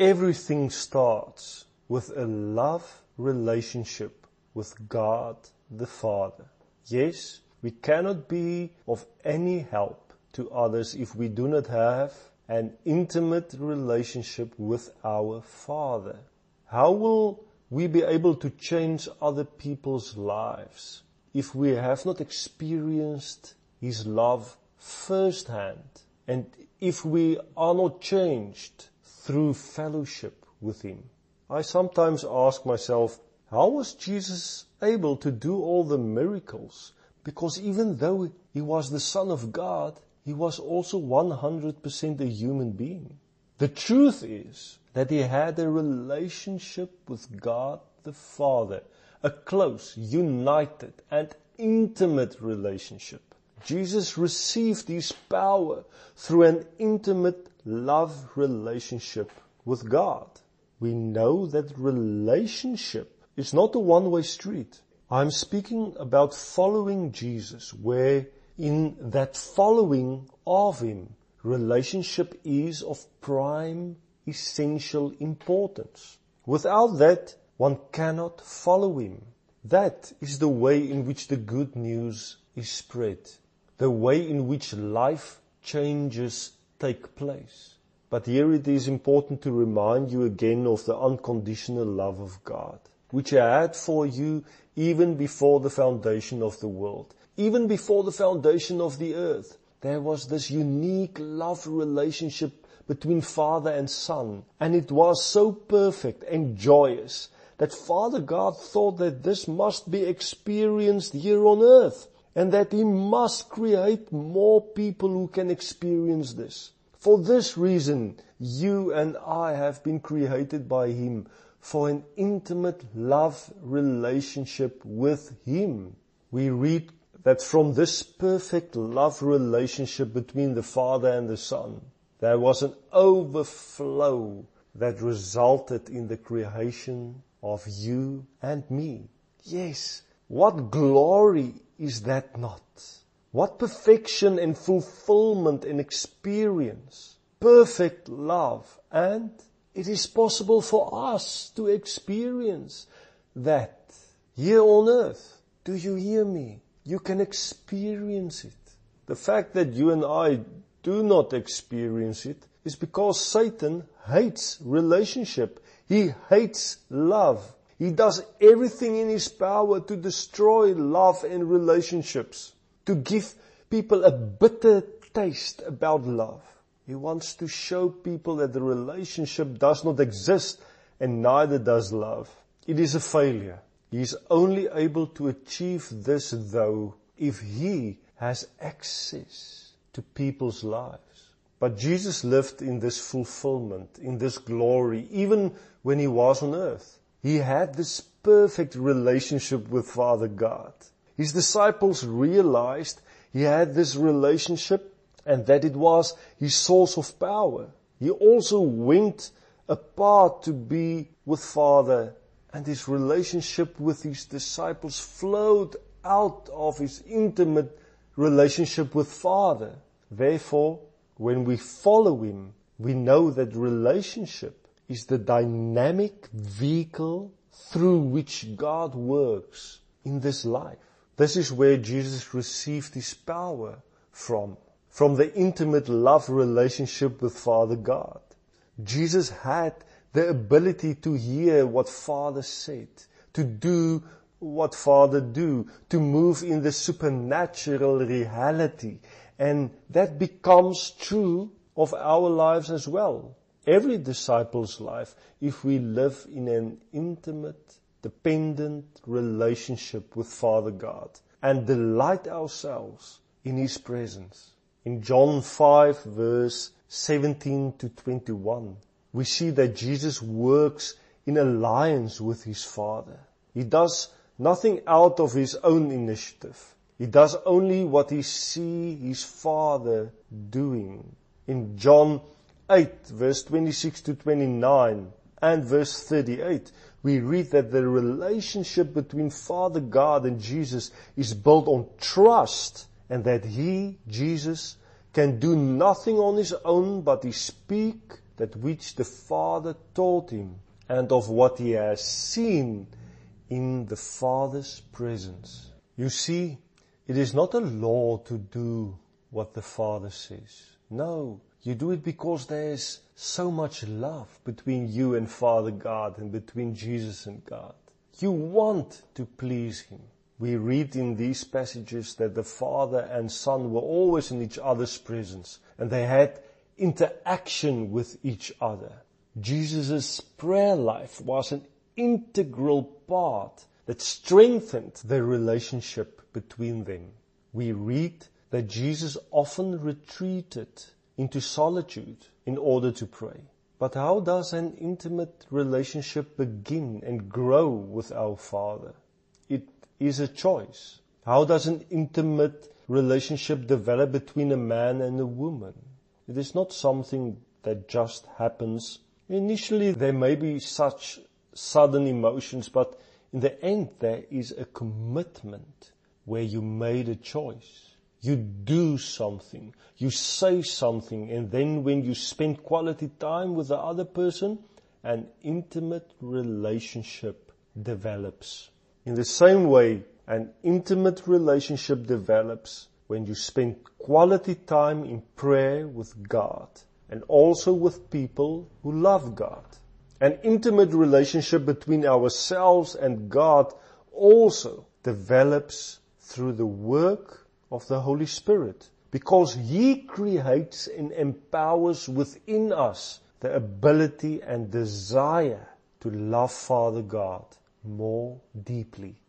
everything starts with a love relationship with God the Father. Yes, we cannot be of any help to others if we do not have an intimate relationship with our Father. How will we be able to change other people's lives if we have not experienced His love firsthand and if we are not changed through fellowship with Him? I sometimes ask myself, how was Jesus able to do all the miracles? Because even though He was the Son of God, He was also 100% a human being. The truth is that He had a relationship with God the Father, a close, united and intimate relationship. Jesus received His power through an intimate love relationship with God. We know that relationship is not a one-way street. I'm speaking about following Jesus where in that following of Him, relationship is of prime essential importance. Without that, one cannot follow Him. That is the way in which the good news is spread. The way in which life changes take place. But here it is important to remind you again of the unconditional love of God which I had for you even before the foundation of the world, even before the foundation of the earth. There was this unique love relationship between father and son, and it was so perfect and joyous that Father God thought that this must be experienced here on earth, and that He must create more people who can experience this. For this reason, you and I have been created by Him for an intimate love relationship with Him. We read that from this perfect love relationship between the Father and the Son, there was an overflow that resulted in the creation of you and me. Yes, what glory is that not? What perfection and fulfillment and experience. Perfect love and it is possible for us to experience that here on earth. Do you hear me? You can experience it. The fact that you and I do not experience it is because Satan hates relationship. He hates love. He does everything in his power to destroy love and relationships, to give people a bitter taste about love. He wants to show people that the relationship does not exist and neither does love. It is a failure. He is only able to achieve this though if he has access to people's lives. But Jesus lived in this fulfillment, in this glory, even when he was on earth. He had this perfect relationship with Father God. His disciples realized he had this relationship and that it was his source of power. He also went apart to be with Father and his relationship with his disciples flowed out of his intimate relationship with Father. Therefore, when we follow him, we know that relationship is the dynamic vehicle through which God works in this life. This is where Jesus received his power from from the intimate love relationship with Father God. Jesus had the ability to hear what Father said, to do what Father do, to move in the supernatural reality. And that becomes true of our lives as well. Every disciple's life, if we live in an intimate, dependent relationship with Father God and delight ourselves in His presence. In John 5 verse 17 to 21, we see that Jesus works in alliance with his Father. He does nothing out of his own initiative. He does only what he sees his Father doing. In John 8 verse 26 to 29 and verse 38, we read that the relationship between Father God and Jesus is built on trust and that he, Jesus, can do nothing on his own but he speak that which the Father told him and of what he has seen in the Father's presence. You see, it is not a law to do what the Father says. No, you do it because there's so much love between you and Father God and between Jesus and God. You want to please Him. We read in these passages that the Father and Son were always in each other's presence and they had interaction with each other. Jesus' prayer life was an integral part that strengthened the relationship between them. We read that Jesus often retreated into solitude in order to pray. But how does an intimate relationship begin and grow with our Father? It is a choice. How does an intimate relationship develop between a man and a woman? It is not something that just happens. Initially there may be such sudden emotions, but in the end there is a commitment where you made a choice. You do something, you say something, and then when you spend quality time with the other person, an intimate relationship develops. In the same way, an intimate relationship develops when you spend quality time in prayer with God and also with people who love God. An intimate relationship between ourselves and God also develops through the work of the Holy Spirit because He creates and empowers within us the ability and desire to love Father God more deeply.